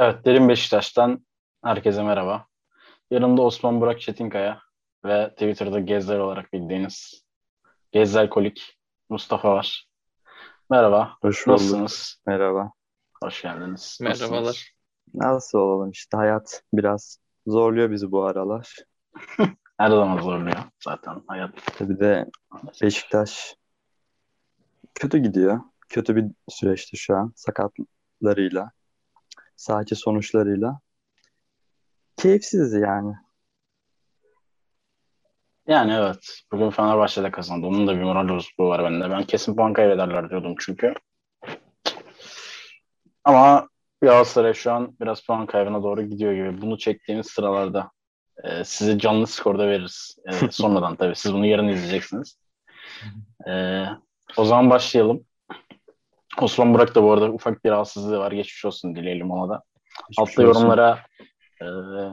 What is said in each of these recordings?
Evet, Derin Beşiktaş'tan herkese merhaba. Yanımda Osman Burak Çetinkaya ve Twitter'da Gezler olarak bildiğiniz Gezler Kolik Mustafa var. Merhaba, Hoş bulduk. nasılsınız? Merhaba. Hoş geldiniz. Merhabalar. Nasılsınız? Nasıl olalım işte hayat biraz zorluyor bizi bu aralar. Her zaman zorluyor zaten hayat. Tabii de Beşiktaş kötü gidiyor. Kötü bir süreçte şu an sakatlarıyla, sadece sonuçlarıyla. Keyifsiz yani. Yani evet, bugün Fenerbahçe'de kazandı. Onun da bir moral bozukluğu var bende. Ben kesin puan kaybederler diyordum çünkü. Ama Galatasaray şu an biraz puan kaybına doğru gidiyor gibi. Bunu çektiğimiz sıralarda e, size canlı skorda veririz. E, sonradan tabii. Siz bunu yarın izleyeceksiniz. E, o zaman başlayalım. Osman Burak da bu arada ufak bir rahatsızlığı var. Geçmiş olsun dileyelim ona da. Hiçbir Altta olsun. yorumlara e,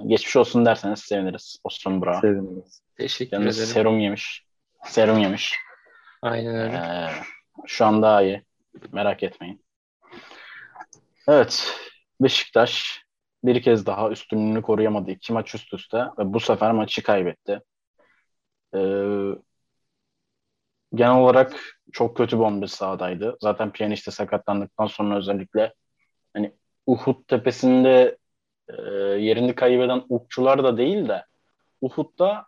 geçmiş olsun derseniz seviniriz Osman Burak'a. Seviniriz. Teşekkür Yalnız ederim. serum yemiş. Serum yemiş. Aynen öyle. Ee, şu an daha iyi. Merak etmeyin. Evet. Beşiktaş bir kez daha üstünlüğünü koruyamadı. İki maç üst üste ve bu sefer maçı kaybetti. Ee, genel olarak çok kötü bir 11 sahadaydı. Zaten Pjanic sakatlandıktan sonra özellikle hani Uhud tepesinde e, yerini kaybeden okçular da değil de Uhud'da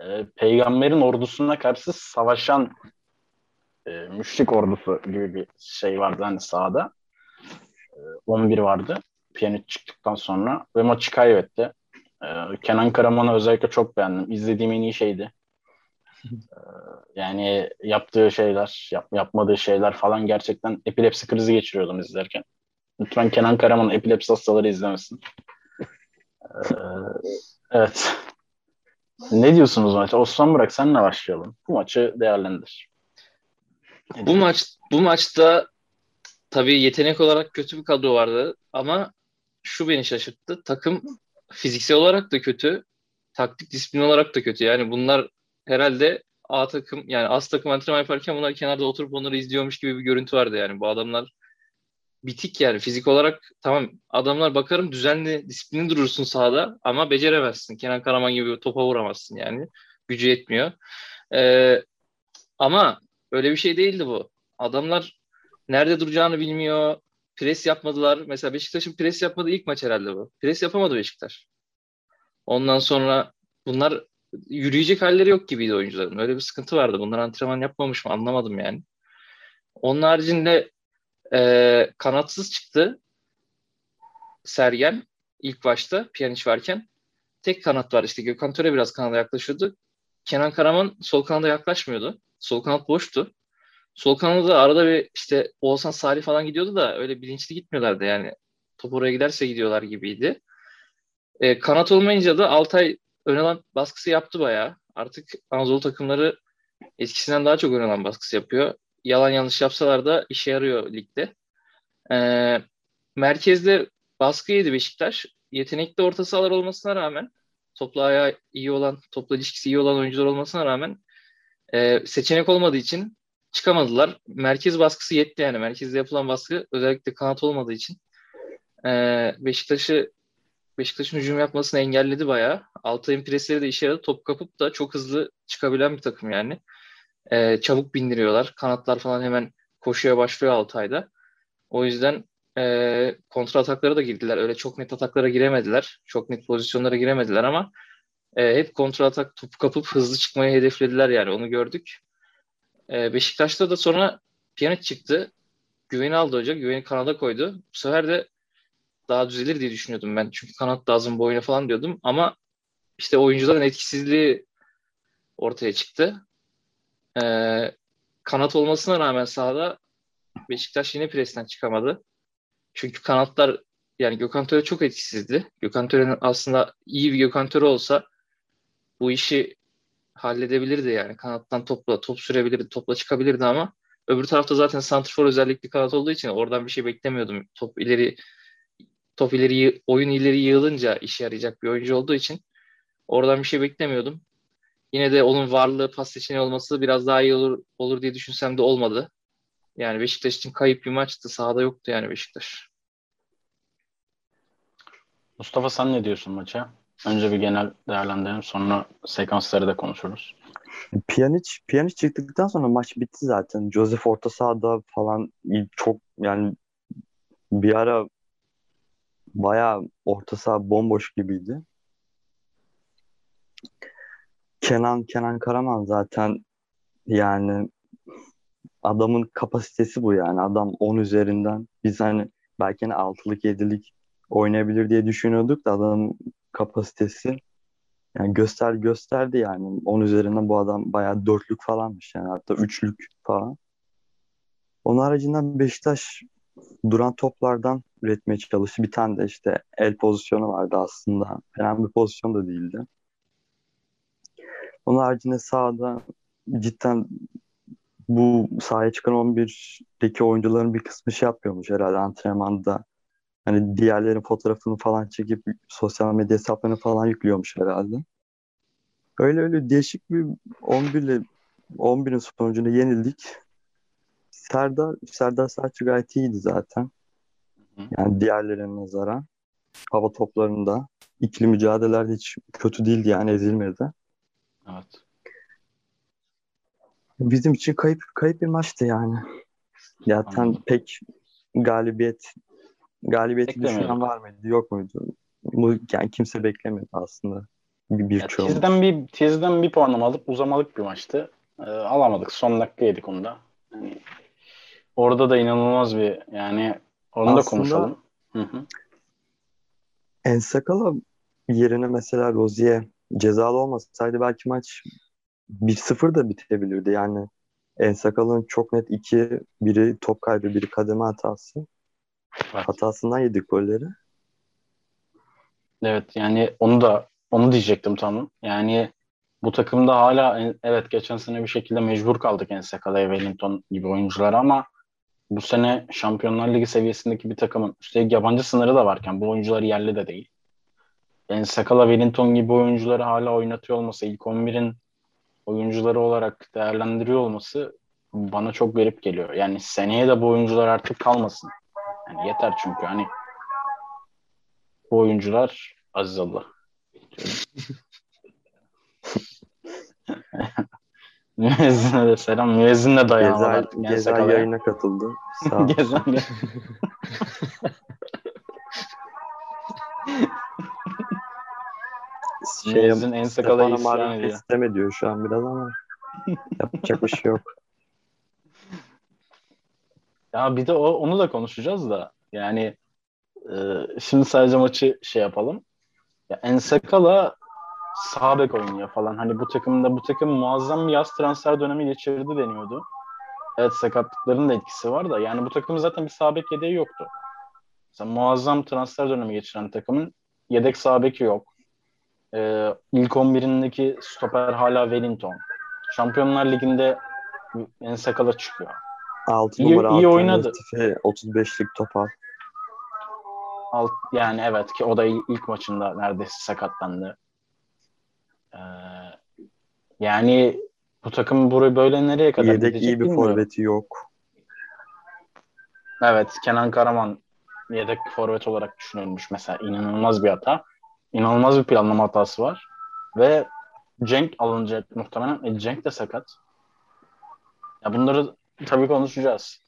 e, peygamberin ordusuna karşı savaşan e, müşrik ordusu gibi bir şey vardı hani sahada. E, 11 vardı. Pjanic çıktıktan sonra ve maçı kaybetti. E, Kenan Karaman'ı özellikle çok beğendim. İzlediğim en iyi şeydi. E, yani yaptığı şeyler, yap, yapmadığı şeyler falan gerçekten epilepsi krizi geçiriyordum izlerken. Lütfen Kenan Karaman epilepsi hastaları izlemesin. E, evet. Ne diyorsunuz maça? Osman Burak senle başlayalım. Bu maçı değerlendir. Ne Bu diyorsun? maç bu maçta tabii yetenek olarak kötü bir kadro vardı ama şu beni şaşırttı. Takım fiziksel olarak da kötü, taktik disiplin olarak da kötü. Yani bunlar herhalde A takım yani az takım antrenman yaparken bunlar kenarda oturup onları izliyormuş gibi bir görüntü vardı yani. Bu adamlar bitik yani fizik olarak tamam adamlar bakarım düzenli disiplini durursun sahada ama beceremezsin. Kenan Karaman gibi topa vuramazsın yani. Gücü yetmiyor. Ee, ama öyle bir şey değildi bu. Adamlar nerede duracağını bilmiyor. Pres yapmadılar. Mesela Beşiktaş'ın pres yapmadığı ilk maç herhalde bu. Pres yapamadı Beşiktaş. Ondan sonra bunlar yürüyecek halleri yok gibiydi oyuncuların. Öyle bir sıkıntı vardı. Bunlar antrenman yapmamış mı anlamadım yani. Onun haricinde e, kanatsız çıktı Sergen ilk başta Pjanic varken. Tek kanat var işte Gökhan Töre biraz kanada yaklaşıyordu. Kenan Karaman sol kanada yaklaşmıyordu. Sol kanat boştu. Sol kanada arada bir işte Oğuzhan Salih falan gidiyordu da öyle bilinçli gitmiyorlardı yani. Top oraya giderse gidiyorlar gibiydi. E, kanat olmayınca da Altay ön alan baskısı yaptı bayağı. Artık Anadolu takımları eskisinden daha çok ön alan baskısı yapıyor. Yalan yanlış yapsalar da işe yarıyor ligde. E, merkezde baskı yedi Beşiktaş. Yetenekli orta sahalar olmasına rağmen topla ayağı iyi olan, topla ilişkisi iyi olan oyuncular olmasına rağmen e, seçenek olmadığı için çıkamadılar. Merkez baskısı yetti yani. Merkezde yapılan baskı özellikle kanat olmadığı için e, Beşiktaş'ı Beşiktaş'ın hücum yapmasını engelledi bayağı. Altay'ın presleri de işe yaradı. Top kapıp da çok hızlı çıkabilen bir takım yani. E, çabuk bindiriyorlar. Kanatlar falan hemen koşuya başlıyor Altay'da. O yüzden e, kontra ataklara da girdiler. Öyle çok net ataklara giremediler. Çok net pozisyonlara giremediler ama e, hep kontra atak topu kapıp hızlı çıkmayı hedeflediler yani onu gördük. E, Beşiktaş'ta da sonra Pjanic çıktı. Güveni aldı hoca. Güveni kanada koydu. Bu sefer de daha düzelir diye düşünüyordum ben. Çünkü kanat lazım bu oyuna falan diyordum. Ama işte oyuncuların etkisizliği ortaya çıktı. E, kanat olmasına rağmen sahada Beşiktaş yine presten çıkamadı. Çünkü kanatlar yani Gökhan Töre çok etkisizdi. Gökhan Töre'nin aslında iyi bir Gökhan Töre olsa bu işi halledebilirdi yani. Kanattan topla, top sürebilirdi, topla çıkabilirdi ama öbür tarafta zaten santrfor özellikli kanat olduğu için oradan bir şey beklemiyordum. Top ileri top ileri oyun ileri yığılınca işe yarayacak bir oyuncu olduğu için oradan bir şey beklemiyordum. Yine de onun varlığı pas seçeneği olması biraz daha iyi olur olur diye düşünsem de olmadı. Yani Beşiktaş için kayıp bir maçtı. Sahada yoktu yani Beşiktaş. Mustafa sen ne diyorsun maça? Önce bir genel değerlendirelim sonra sekansları da konuşuruz. Pjanic, Pjanic çıktıktan sonra maç bitti zaten. Joseph orta sahada falan çok yani bir ara bayağı orta saha bomboş gibiydi. Kenan Kenan Karaman zaten yani adamın kapasitesi bu yani. Adam 10 üzerinden biz hani belki hani 6'lık 7'lik oynayabilir diye düşünüyorduk da adamın kapasitesi yani göster gösterdi yani. 10 üzerinden bu adam bayağı dörtlük falanmış yani hatta üçlük falan. Onun haricinde Beşiktaş duran toplardan üretmeye çalıştı. Bir tane de işte el pozisyonu vardı aslında. Fena bir pozisyon da değildi. Onun haricinde sahada cidden bu sahaya çıkan 11'deki oyuncuların bir kısmı şey yapıyormuş herhalde antrenmanda. Hani diğerlerin fotoğrafını falan çekip sosyal medya hesaplarını falan yüklüyormuş herhalde. Öyle öyle değişik bir 11 ile 11'in sonucunda yenildik. Serdar, Serdar Saçı gayet iyiydi zaten. Yani diğerlerine nazaran. Hava toplarında. ikili mücadelelerde hiç kötü değildi yani ezilmedi. Evet. Bizim için kayıp kayıp bir maçtı yani. Zaten Anladım. pek galibiyet galibiyeti düşünen var mıydı yok muydu? Bu yani kimse beklemiyordu aslında. Bir, bir Ya, çoğu. Tizden bir Tizden bir puan alıp uzamalık bir maçtı. Ee, alamadık. Son dakika yedik onu da. Yani orada da inanılmaz bir yani onu da konuşalım. Hı hı. Ensakala yerine mesela Rozier cezalı olmasaydı belki maç 1-0 da bitebilirdi. Yani Ensakala'nın çok net iki, biri top kaybı, biri kademe hatası. Evet. Hatasından yedik golleri. Evet yani onu da onu diyecektim tamam. Yani bu takımda hala evet geçen sene bir şekilde mecbur kaldık Ensakala'ya Wellington gibi oyuncular ama bu sene Şampiyonlar Ligi seviyesindeki bir takımın üstelik yabancı sınırı da varken bu oyuncular yerli de değil. Ensakala, Wellington gibi oyuncuları hala oynatıyor olması, ilk 11'in oyuncuları olarak değerlendiriyor olması bana çok garip geliyor. Yani seneye de bu oyuncular artık kalmasın. Yani yeter çünkü hani bu oyuncular Aziz Allah. Müezzin'e de selam. Müezzin de dayanamadı Gezer, artık. Gezer Ensakala'ya. yayına katıldı. Sağ. Gezer şey, Müezzin Ensakala'yı Stefano isyan ediyor. teslim ediyor şu an biraz ama yapacak bir şey yok. Ya bir de o, onu da konuşacağız da yani e, şimdi sadece maçı şey yapalım. Ya Ensakala sağ bek oynuyor falan. Hani bu takımda bu takım muazzam bir yaz transfer dönemi geçirdi deniyordu. Evet sakatlıkların da etkisi var da yani bu takımın zaten bir sağ bek yedeği yoktu. Mesela muazzam transfer dönemi geçiren takımın yedek sağ beki yok. Ee, ilk 11'indeki stoper hala Wellington. Şampiyonlar Ligi'nde Ensakala çıkıyor. 6 İyi- numara iyi oynadı. alternatifi 35'lik topal. Alt, yani evet ki o da il- ilk maçında neredeyse sakatlandı. Ee, yani bu takım burayı böyle nereye kadar Yedek gidecek iyi bir bilmiyorum. forveti yok. Evet Kenan Karaman yedek forvet olarak düşünülmüş mesela inanılmaz bir hata. İnanılmaz bir planlama hatası var. Ve Cenk alınacak muhtemelen. E, Cenk de sakat. Ya bunları tabii konuşacağız.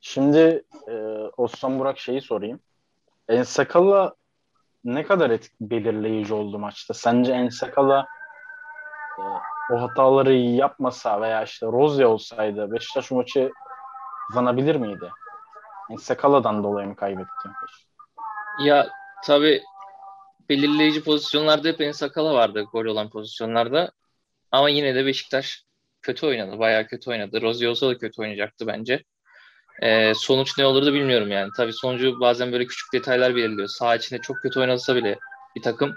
Şimdi e, Osman Burak şeyi sorayım. Ensakala ne kadar etki belirleyici oldu maçta? Sence Ensakala o hataları yapmasa veya işte Rozya olsaydı Beşiktaş maçı kazanabilir miydi? Ensakala'dan dolayı mı kaybetti? Ya tabii belirleyici pozisyonlarda hep Ensakala vardı gol olan pozisyonlarda. Ama yine de Beşiktaş kötü oynadı. Bayağı kötü oynadı. Rozier olsa da kötü oynayacaktı bence. Ee, sonuç ne olurdu bilmiyorum yani. Tabii sonucu bazen böyle küçük detaylar belirliyor. Sağ içinde çok kötü oynasa bile bir takım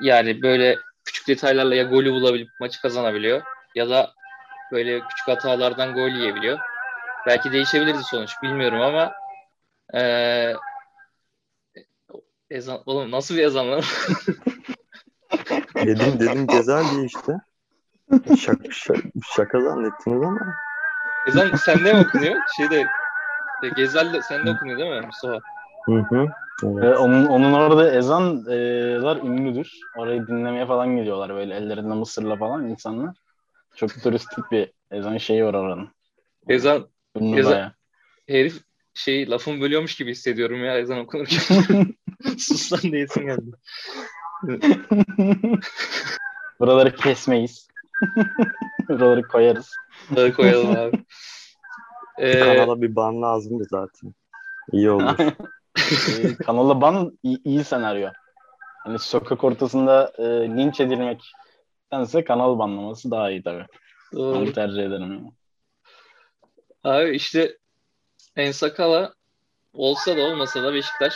yani böyle küçük detaylarla ya golü bulabilip maçı kazanabiliyor ya da böyle küçük hatalardan gol yiyebiliyor. Belki değişebilirdi sonuç bilmiyorum ama ee, ezan, oğlum nasıl bir ezan lan? Dedim dedim Gezer diye işte. Şaka, şaka, şaka zannettiniz ama ezan sende mi okunuyor? Şeyde e, Gezel de sende okunuyor değil mi Mustafa? hı hı. Evet. Ve onun, onun orada ezanlar ünlüdür. Orayı dinlemeye falan gidiyorlar böyle ellerinde mısırla falan insanlar. Çok turistik bir ezan şeyi var oranın. Ezan Ünlü Ezan- bayağı. herif şey lafımı bölüyormuş gibi hissediyorum ya ezan okunurken. Sus lan diyesim geldi. Buraları kesmeyiz. Buraları koyarız. Bunları koyalım abi. Ee, Kanala bir ban lazımdı zaten. İyi olur. Ee, kanala ban iyi, iyi senaryo. Hani sokak ortasında e, linç edilmektense kanal banlaması daha iyi tabii. doğru. Onu tercih ederim. yani. Abi işte Ensakala olsa da olmasa da Beşiktaş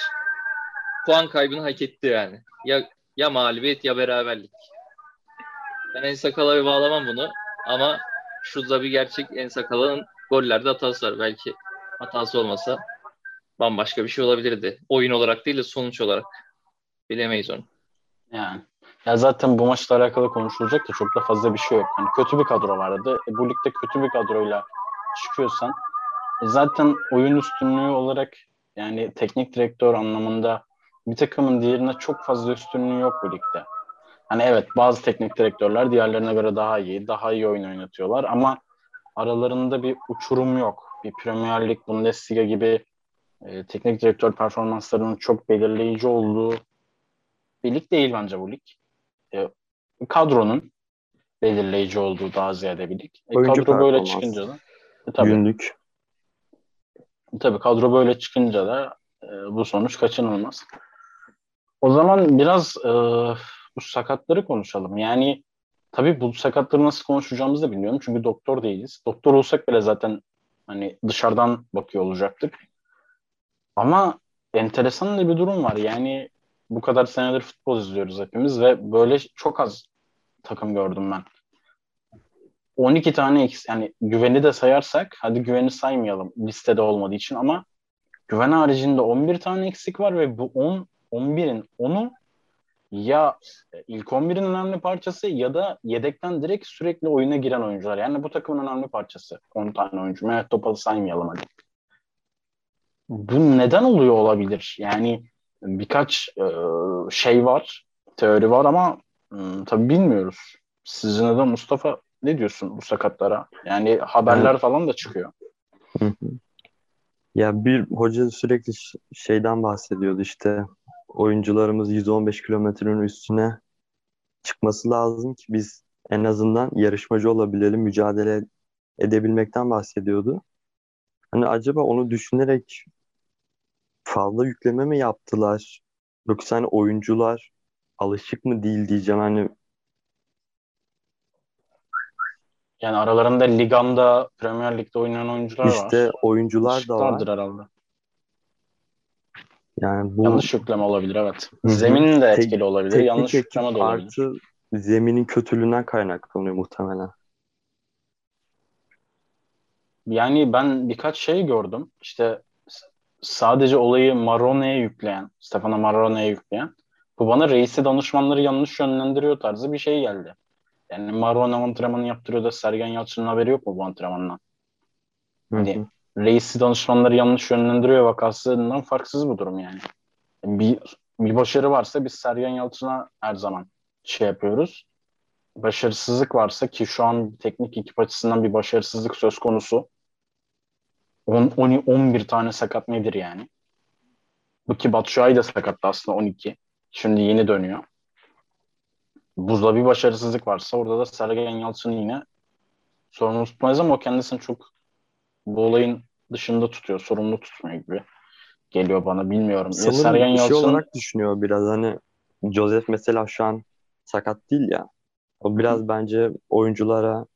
puan kaybını hak etti yani. Ya ya mağlubiyet ya beraberlik. Ben Ensakala'ya bağlamam bunu ama şu da bir gerçek Ensakala'nın gollerde hatası var. Belki hatası olmasa bambaşka bir şey olabilirdi. Oyun olarak değil de sonuç olarak. Bilemeyiz onu. Yani. Ya zaten bu maçla alakalı konuşulacak da çok da fazla bir şey yok. Yani kötü bir kadro vardı. E, bu ligde kötü bir kadroyla çıkıyorsan e, zaten oyun üstünlüğü olarak yani teknik direktör anlamında bir takımın diğerine çok fazla üstünlüğü yok bu ligde. Hani evet bazı teknik direktörler diğerlerine göre daha iyi, daha iyi oyun oynatıyorlar ama aralarında bir uçurum yok. Bir Premier Lig, Bundesliga gibi e, teknik direktör performanslarının çok belirleyici olduğu bir lig değil bence bu lig. E, kadronun belirleyici olduğu daha ziyade bir lig. E, Oyuncu kadro böyle çıkınca da e, tabii, Günlük. tabii kadro böyle çıkınca da e, bu sonuç kaçınılmaz. O zaman biraz e, bu sakatları konuşalım. Yani tabii bu sakatları nasıl konuşacağımızı da bilmiyorum. Çünkü doktor değiliz. Doktor olsak bile zaten hani dışarıdan bakıyor olacaktık. Ama enteresan da bir durum var. Yani bu kadar senedir futbol izliyoruz hepimiz ve böyle çok az takım gördüm ben. 12 tane eks yani güveni de sayarsak hadi güveni saymayalım listede olmadığı için ama güven haricinde 11 tane eksik var ve bu 10 11'in 10'u ya ilk 11'in önemli parçası ya da yedekten direkt sürekli oyuna giren oyuncular. Yani bu takımın önemli parçası. 10 tane oyuncu. Mehmet Topal'ı saymayalım hadi. Bu neden oluyor olabilir? Yani birkaç e, şey var, teori var ama hmm, tabii bilmiyoruz. Sizin de Mustafa ne diyorsun bu sakatlara? Yani haberler falan da çıkıyor. Hı hı. Ya bir hoca sürekli şeyden bahsediyordu işte oyuncularımız 115 kilometrenin üstüne çıkması lazım ki biz en azından yarışmacı olabilelim, mücadele edebilmekten bahsediyordu. Hani acaba onu düşünerek fazla yükleme mi yaptılar? Yoksa hani oyuncular alışık mı değil diyeceğim. Hani Yani aralarında Ligan'da, Premier Lig'de oynayan oyuncular işte var. oyuncular da var. Herhalde. Yani bu Yanlış yükleme olabilir evet. Hı hı. Zemin de Tek- etkili olabilir. teknik Yanlış ekip yükleme de olabilir. artı zeminin kötülüğünden kaynaklanıyor muhtemelen. Yani ben birkaç şey gördüm. İşte sadece olayı Marone'ye yükleyen, Stefano Marone'ye yükleyen, bu bana reisi danışmanları yanlış yönlendiriyor tarzı bir şey geldi. Yani Marone antrenmanı yaptırıyor da Sergen Yalçın'ın haberi yok mu bu antrenmandan? Hani reisi danışmanları yanlış yönlendiriyor vakasından farksız bu durum yani. Bir, bir başarı varsa biz Sergen Yalçın'a her zaman şey yapıyoruz. Başarısızlık varsa ki şu an teknik ekip açısından bir başarısızlık söz konusu. 10, 10, 11 tane sakat nedir yani? Bu ki Batshuayi da sakattı aslında 12. Şimdi yeni dönüyor. Buzda bir başarısızlık varsa orada da Sergen Yalçın'ı yine sorumlu tutmayız ama o kendisini çok bu olayın dışında tutuyor. Sorumlu tutmuyor gibi geliyor bana. Bilmiyorum. Ya Sanırım Sergen bir şey Yalçın olarak düşünüyor biraz hani Joseph mesela şu an sakat değil ya. O biraz bence oyunculara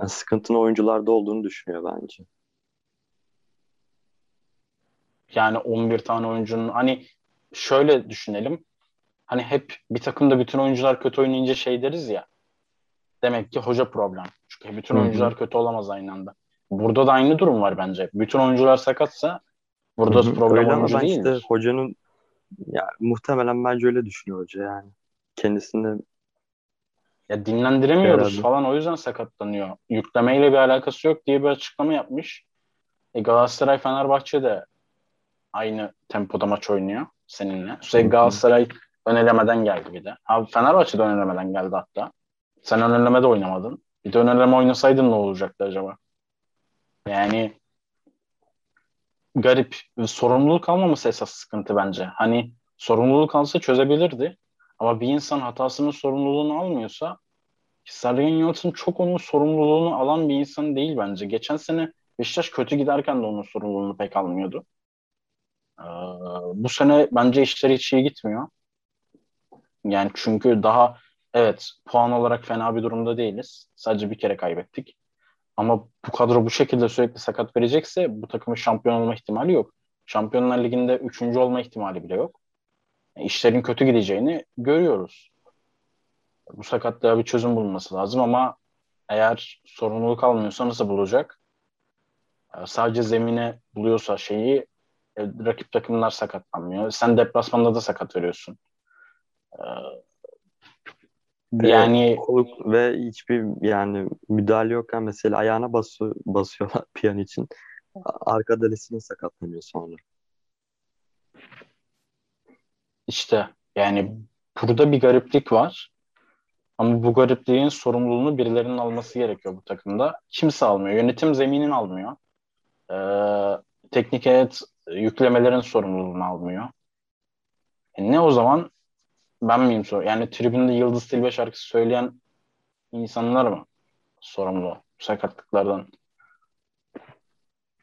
yani sıkıntının oyuncularda olduğunu düşünüyor bence. Yani 11 tane oyuncunun hani şöyle düşünelim. Hani hep bir takımda bütün oyuncular kötü oynayınca şey deriz ya. Demek ki hoca problem. Çünkü bütün oyuncular kötü olamaz aynı anda. Burada da aynı durum var bence. Bütün oyuncular sakatsa burada Hı hı. problem Öyle oyuncu değildir. işte hocanın yani muhtemelen bence öyle düşünüyor hoca yani. Kendisini Ya dinlendiremiyoruz Herhalde. falan o yüzden sakatlanıyor. Yüklemeyle bir alakası yok diye bir açıklama yapmış. E Galatasaray Fenerbahçe'de aynı tempoda maç oynuyor seninle. Sürekli Galatasaray ön elemeden geldi bir de. Abi Fenerbahçe de ön elemeden geldi hatta. Sen ön elemede oynamadın. Bir de ön eleme oynasaydın ne olacaktı acaba? Yani garip. Sorumluluk almaması esas sıkıntı bence. Hani sorumluluk alsa çözebilirdi. Ama bir insan hatasının sorumluluğunu almıyorsa Sergen Yalçın çok onun sorumluluğunu alan bir insan değil bence. Geçen sene Beşiktaş kötü giderken de onun sorumluluğunu pek almıyordu. Ee, bu sene bence işleri hiç iyi gitmiyor. Yani çünkü daha evet puan olarak fena bir durumda değiliz. Sadece bir kere kaybettik. Ama bu kadro bu şekilde sürekli sakat verecekse bu takımın şampiyon olma ihtimali yok. Şampiyonlar Ligi'nde üçüncü olma ihtimali bile yok. Yani işlerin kötü gideceğini görüyoruz. Bu sakatlığa bir çözüm bulunması lazım ama eğer sorumluluk almıyorsa nasıl bulacak? Ee, sadece zemine buluyorsa şeyi rakip takımlar sakatlanmıyor. Sen deplasmanda da sakat veriyorsun. Ee, yani koluk ve hiçbir yani müdahale yokken mesela ayağına basıyor, basıyorlar piyan için. Arka dalesine sakatlanıyor sonra. İşte yani burada bir gariplik var. Ama bu garipliğin sorumluluğunu birilerinin alması gerekiyor bu takımda. Kimse almıyor. Yönetim zeminin almıyor. Ee, teknik heyet yüklemelerin sorumluluğunu almıyor. E ne o zaman? Ben miyim sor? Yani tribünde Yıldız Tilbe şarkısı söyleyen insanlar mı sorumlu sakatlıklardan?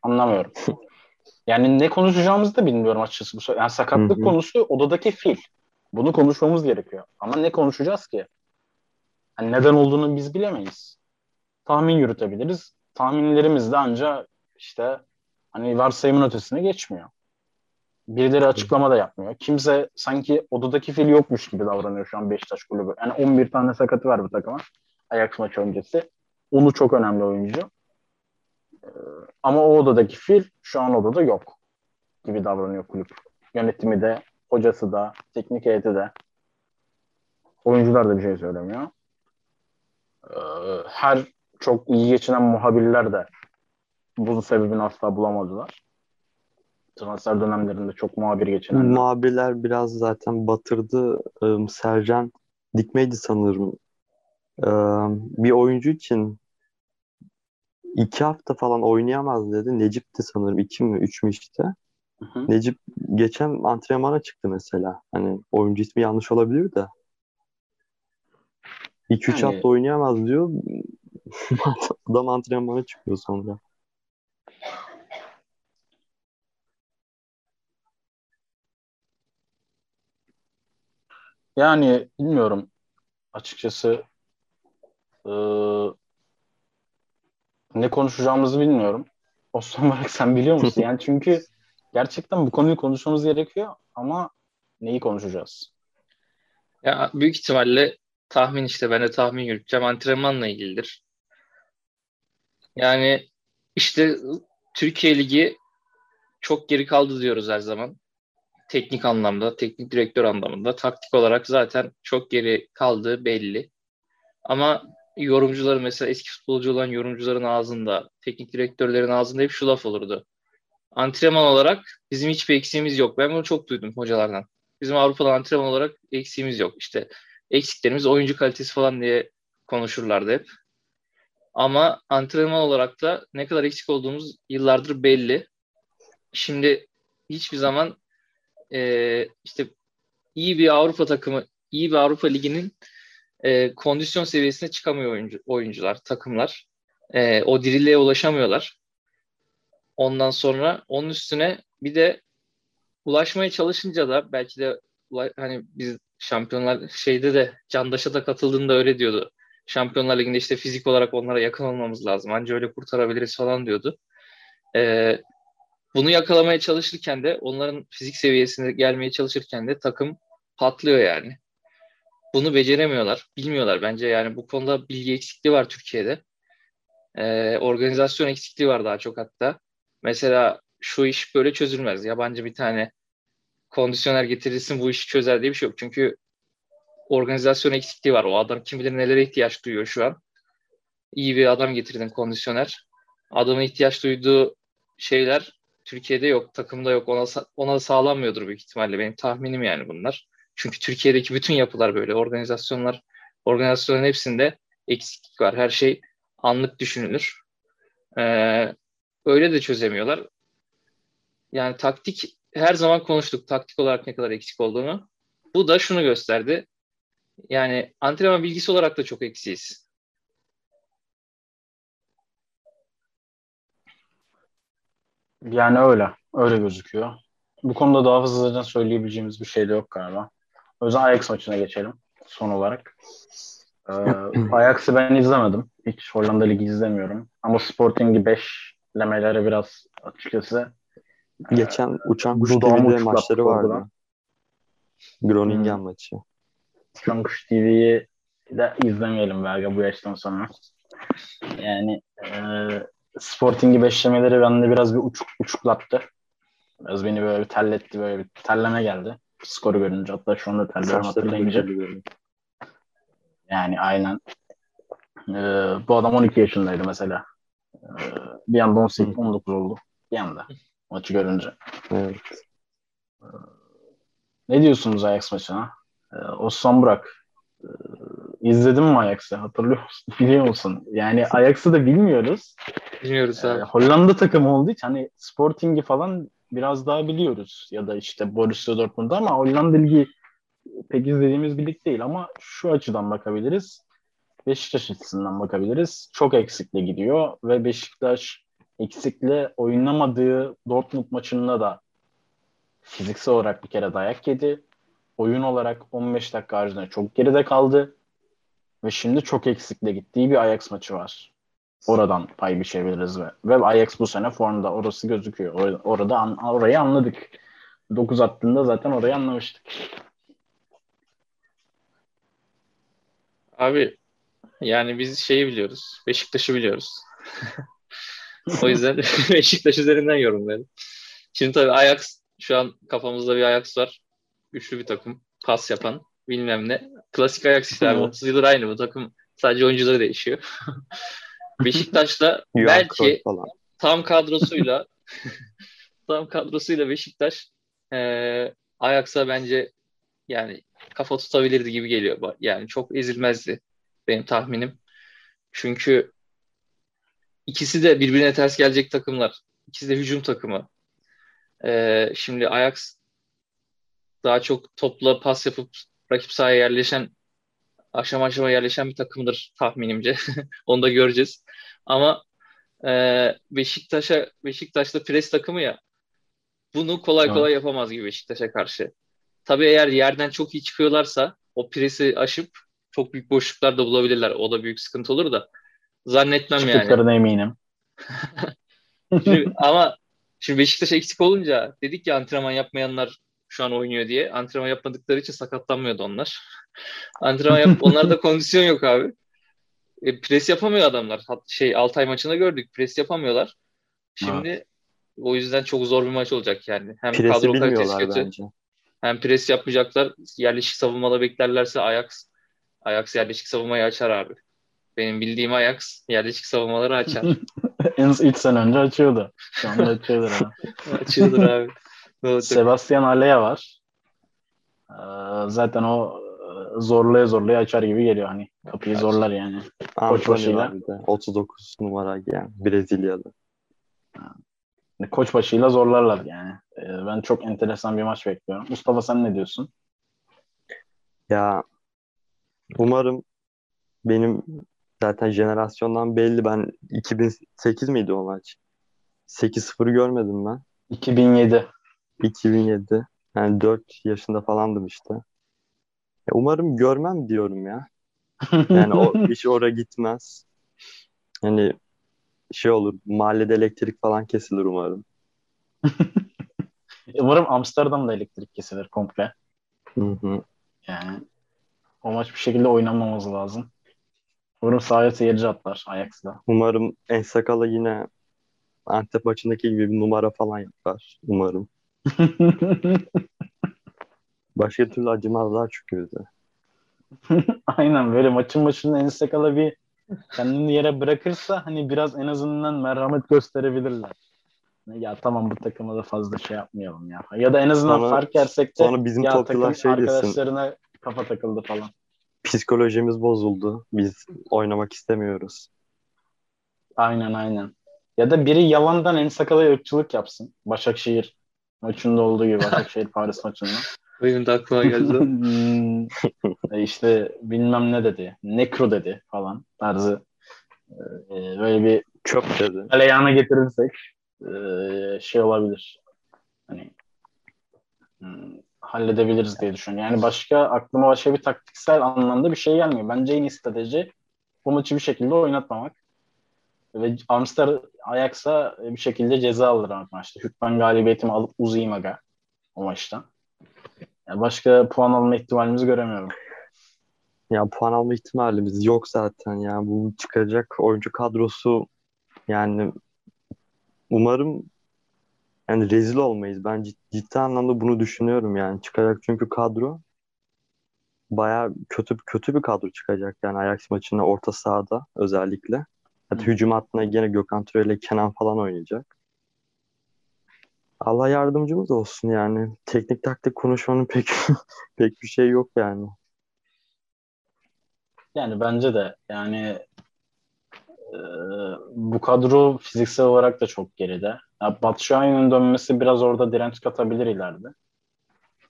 Anlamıyorum. yani ne konuşacağımızı da bilmiyorum açıkçası. Bu yani sakatlık Hı-hı. konusu odadaki fil. Bunu konuşmamız gerekiyor. Ama ne konuşacağız ki? Yani neden olduğunu biz bilemeyiz. Tahmin yürütebiliriz. Tahminlerimiz de ancak işte hani varsayımın ötesine geçmiyor. Birileri açıklama da yapmıyor. Kimse sanki odadaki fil yokmuş gibi davranıyor şu an Beşiktaş kulübü. Yani 11 tane sakatı var bu takıma. Ajax maçı öncesi. Onu çok önemli oyuncu. Ee, ama o odadaki fil şu an odada yok gibi davranıyor kulüp. Yönetimi de, hocası da, teknik heyeti de. Oyuncular da bir şey söylemiyor. Ee, her çok iyi geçinen muhabirler de bunun sebebini asla bulamadılar. Transfer dönemlerinde çok muhabir geçinen. Muhabirler biraz zaten batırdı. Ee, Sercan Dikmeydi sanırım. Ee, bir oyuncu için iki hafta falan oynayamaz dedi. Necip de sanırım iki mi üç mü işte. Hı hı. Necip geçen antrenmana çıktı mesela. Hani oyuncu ismi yanlış olabilir de. 2-3 yani... hafta oynayamaz diyor. Adam antrenmana çıkıyor sonra. Yani bilmiyorum açıkçası e, ne konuşacağımızı bilmiyorum. Osman olarak sen biliyor musun? Yani çünkü gerçekten bu konuyu konuşmamız gerekiyor ama neyi konuşacağız? Ya büyük ihtimalle tahmin işte ben de tahmin yürüteceğim. Antrenmanla ilgilidir. Yani işte Türkiye Ligi çok geri kaldı diyoruz her zaman. Teknik anlamda, teknik direktör anlamında. Taktik olarak zaten çok geri kaldığı belli. Ama yorumcuları mesela eski futbolcu olan yorumcuların ağzında, teknik direktörlerin ağzında hep şu laf olurdu. Antrenman olarak bizim hiçbir eksiğimiz yok. Ben bunu çok duydum hocalardan. Bizim Avrupa'da antrenman olarak eksiğimiz yok. İşte eksiklerimiz oyuncu kalitesi falan diye konuşurlardı hep. Ama antrenman olarak da ne kadar eksik olduğumuz yıllardır belli. Şimdi hiçbir zaman e, işte iyi bir Avrupa takımı, iyi bir Avrupa Ligi'nin e, kondisyon seviyesine çıkamıyor oyuncu, oyuncular, takımlar. E, o diriliğe ulaşamıyorlar. Ondan sonra onun üstüne bir de ulaşmaya çalışınca da belki de hani biz şampiyonlar şeyde de Candaş'a da katıldığında öyle diyordu. Şampiyonlar Ligi'nde işte fizik olarak onlara yakın olmamız lazım. Anca öyle kurtarabiliriz falan diyordu. Ee, bunu yakalamaya çalışırken de onların fizik seviyesine gelmeye çalışırken de takım patlıyor yani. Bunu beceremiyorlar. Bilmiyorlar bence yani bu konuda bilgi eksikliği var Türkiye'de. Ee, organizasyon eksikliği var daha çok hatta. Mesela şu iş böyle çözülmez. Yabancı bir tane kondisyoner getirirsin bu işi çözer diye bir şey yok. Çünkü organizasyon eksikliği var. O adam kim bilir nelere ihtiyaç duyuyor şu an. İyi bir adam getirdin kondisyoner. Adamın ihtiyaç duyduğu şeyler Türkiye'de yok, takımda yok. Ona ona sağlanmıyordur büyük ihtimalle benim tahminim yani bunlar. Çünkü Türkiye'deki bütün yapılar böyle. Organizasyonlar, organizasyonların hepsinde eksiklik var. Her şey anlık düşünülür. Ee, öyle de çözemiyorlar. Yani taktik her zaman konuştuk taktik olarak ne kadar eksik olduğunu. Bu da şunu gösterdi. Yani antrenman bilgisi olarak da çok eksiyiz. Yani öyle. Öyle gözüküyor. Bu konuda daha hızlıca söyleyebileceğimiz bir şey de yok galiba. O yüzden Ajax maçına geçelim son olarak. Ee, Ajax'ı ben izlemedim. Hiç Hollanda Ligi izlemiyorum. Ama Sporting'i 5 lemeleri biraz açıkçası Geçen Uçan Kuş TV'de maçları vardı. Groningen hmm. maçı. Uçan Kuş TV'yi de izlemeyelim belki bu yaştan sonra. Yani e, Sporting'i beşlemeleri bende biraz bir uçuk, uçuklattı. Biraz beni böyle bir terletti, böyle bir terleme geldi. Skoru görünce hatta şu anda terliyorum hatırlayınca. Yani aynen. Ee, bu adam 12 yaşındaydı mesela. Ee, bir anda 18, 19 oldu. Bir anda maçı görünce. Evet. Ee, ne diyorsunuz Ajax maçına? Ee, Osman Burak izledin mi Ajax'ı? Hatırlıyor musun? Biliyor musun? Yani Ajax'ı da bilmiyoruz. Bilmiyoruz abi. Ee, Hollanda takımı olduğu için hani Sporting'i falan biraz daha biliyoruz. Ya da işte Borussia Dortmund'da ama Hollanda Ligi pek izlediğimiz bir lig değil ama şu açıdan bakabiliriz. Beşiktaş açısından bakabiliriz. Çok eksikle gidiyor ve Beşiktaş eksikle oynamadığı Dortmund maçında da fiziksel olarak bir kere dayak yedi. Oyun olarak 15 dakika haricinde çok geride kaldı. Ve şimdi çok eksikle gittiği bir Ajax maçı var. Oradan pay biçebiliriz ve, ve Ajax bu sene formda. Orası gözüküyor. Or- orada an, orayı anladık. 9 attığında zaten orayı anlamıştık. Abi yani biz şeyi biliyoruz. Beşiktaş'ı biliyoruz. o yüzden Beşiktaş üzerinden yorumlayalım. Şimdi tabii Ajax şu an kafamızda bir Ajax var. Güçlü bir takım. Pas yapan bilmem ne. Klasik işte abi. 30 yıldır aynı bu takım. Sadece oyuncuları değişiyor. Beşiktaş'ta belki tam kadrosuyla tam kadrosuyla Beşiktaş e, Ajax'a bence yani kafa tutabilirdi gibi geliyor. Yani çok ezilmezdi benim tahminim. Çünkü ikisi de birbirine ters gelecek takımlar. İkisi de hücum takımı. Ee, şimdi Ajax daha çok topla pas yapıp rakip sahaya yerleşen aşama aşama yerleşen bir takımdır tahminimce. Onu da göreceğiz. Ama e, Beşiktaş'a Beşiktaş'ta pres takımı ya bunu kolay kolay evet. yapamaz gibi Beşiktaş'a karşı. Tabii eğer yerden çok iyi çıkıyorlarsa o presi aşıp çok büyük boşluklar da bulabilirler. O da büyük sıkıntı olur da zannetmem yani. Çıktıklarına eminim. şimdi, ama şimdi Beşiktaş eksik olunca dedik ya antrenman yapmayanlar şu an oynuyor diye. Antrenman yapmadıkları için sakatlanmıyordu onlar. antrenman yap onlarda kondisyon yok abi. E, pres yapamıyor adamlar. Şey Altay maçında gördük. Pres yapamıyorlar. Şimdi ha. o yüzden çok zor bir maç olacak yani. Hem Presi kadro kalitesi kötü. Bence. Hem pres yapmayacaklar. Yerleşik savunmada beklerlerse Ajax Ajax yerleşik savunmayı açar abi. Benim bildiğim Ajax yerleşik savunmaları açar. en 3 sene önce açıyordu. Şu anda açıyordur abi. açıyordur abi. Sebastian Alea var. Ee, zaten o e, zorlaya zorlaya açar gibi geliyor hani. Kapıyı Kaç. zorlar yani. Koç başıyla. 39 numara yani Brezilyalı. Koç başıyla zorlarlar yani. Ee, ben çok enteresan bir maç bekliyorum. Mustafa sen ne diyorsun? Ya umarım benim zaten jenerasyondan belli ben 2008 miydi o maç? 8-0 görmedim ben. 2007. 2007. Yani 4 yaşında falandım işte. Ya umarım görmem diyorum ya. Yani o iş oraya gitmez. Yani şey olur mahallede elektrik falan kesilir umarım. umarım Amsterdam'da elektrik kesilir komple. Hı hı. Yani o maç bir şekilde oynanmamız lazım. Umarım sahaya seyirci atlar Ajax'da. Umarım Ensakala yine Antep maçındaki gibi bir numara falan yapar. Umarım. Başka türlü acımazlar çünkü bize. Aynen böyle maçın başında Ensakala bir kendini yere bırakırsa hani biraz en azından merhamet gösterebilirler. Ya tamam bu takıma da fazla şey yapmayalım ya. Ya da en azından Sonra- fark yersek de Sonra bizim ya takım şey desin. arkadaşlarına kafa takıldı falan. Psikolojimiz bozuldu. Biz oynamak istemiyoruz. Aynen aynen. Ya da biri yalandan en sakala ırkçılık yapsın. Başakşehir maçında olduğu gibi Başakşehir Paris maçında. Benim de aklıma geldi. Hmm, e işte bilmem ne dedi. Nekro dedi falan tarzı. Ee, böyle bir Çöp dedi. galeyana getirirsek e, şey olabilir. Hani hmm, halledebiliriz diye düşünüyorum. Yani başka aklıma başka bir taktiksel anlamda bir şey gelmiyor. Bence en iyi strateji bu maçı bir şekilde oynatmamak. Ve Amster Ajax'a bir şekilde ceza aldırmak maçta. Hükmen galibiyetimi alıp uzayayım aga o maçta. Yani başka puan alma ihtimalimizi göremiyorum. Ya puan alma ihtimalimiz yok zaten ya. Bu çıkacak oyuncu kadrosu yani umarım yani rezil olmayız. Ben cid- ciddi anlamda bunu düşünüyorum yani. Çıkacak çünkü kadro baya kötü kötü bir kadro çıkacak yani Ajax maçında orta sahada özellikle. Hatta hücum hattına gene Gökhan Töre ile Kenan falan oynayacak. Allah yardımcımız olsun yani. Teknik taktik konuşmanın pek pek bir şey yok yani. Yani bence de yani e, bu kadro fiziksel olarak da çok geride. Ya Batshuayi'nin dönmesi biraz orada direnç katabilir ileride.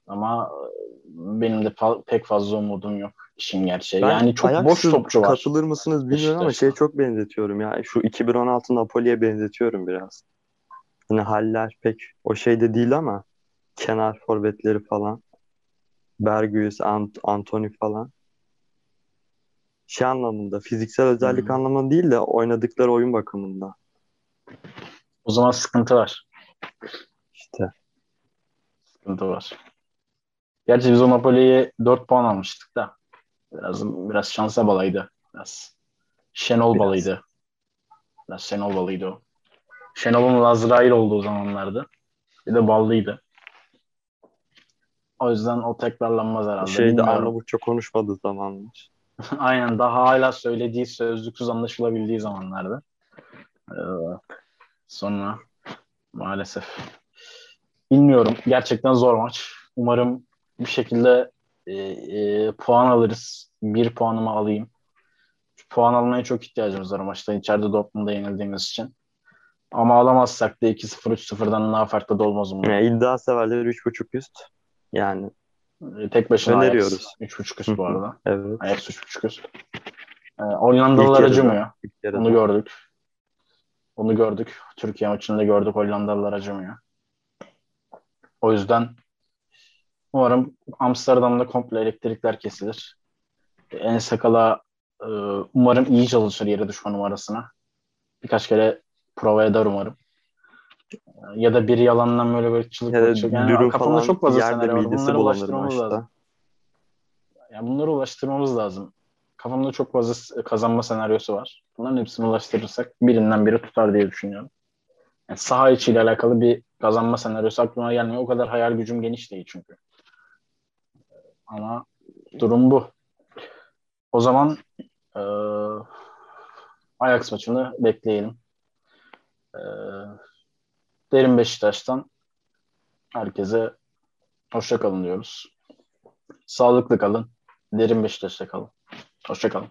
Ama e, benim de pek fazla umudum yok işin gerçeği. Ben yani çok boş topçu var. Katılır mısınız bilmiyorum ama Beşiktaş'ta. şeye çok benzetiyorum ya. Şu 2016 Napoli'ye benzetiyorum biraz. Hani haller pek o şeyde değil ama kenar forvetleri falan. Bergius, Ant Antony falan. Şey anlamında, fiziksel özellik Hı. anlamında değil de oynadıkları oyun bakımında. O zaman sıkıntı var. İşte. Sıkıntı var. Gerçi biz o Napoli'ye 4 puan almıştık da. Biraz biraz şansa balaydı. Biraz Şenol Biraz. balıydı. Biraz Şenol balıydı o. Şenol'un Lazrail olduğu zamanlardı. Bir de ballıydı. O yüzden o tekrarlanmaz herhalde. Şeyde. Arnavutça konuşmadığı zamanlar. Aynen daha hala söylediği sözlüksüz anlaşılabildiği zamanlarda. Ee, sonra maalesef bilmiyorum. Gerçekten zor maç. Umarım bir şekilde e, e, puan alırız. Bir puanımı alayım. Puan almaya çok ihtiyacımız var maçta. İçeride Dortmund'a yenildiğimiz için. Ama alamazsak da 2-0 3-0'dan daha farklı da olmaz umarım. Yani iddia severleri 3.5 üst. Yani Ee, Tek başına Öneriyoruz. Ajax 3.5 üst bu arada. evet. Ajax 3.5 üst. Ee, Hollandalılar acımıyor. Onu gördük. Onu gördük. Türkiye maçında gördük. Hollandalılar acımıyor. O yüzden umarım Amsterdam'da komple elektrikler kesilir. En sakala e, umarım iyi çalışır yere düşme numarasına. Birkaç kere prova eder umarım. E, Ya da biri yalandan böyle böyle çılık Ya. Yani kafamda çok fazla senaryo var. Bunları ulaştırmamız maçta. lazım. Yani bunları ulaştırmamız lazım. Kafamda çok fazla s- kazanma senaryosu var. Bunların hepsini ulaştırırsak birinden biri tutar diye düşünüyorum. Yani saha içiyle alakalı bir kazanma senaryosu aklıma gelmiyor. O kadar hayal gücüm geniş değil çünkü. Ama durum bu. O zaman e, Ajax maçını bekleyelim. E, Derin Beşiktaş'tan herkese hoşça kalın diyoruz. Sağlıklı kalın. Derin Beşiktaş'ta kalın. Hoşça kalın.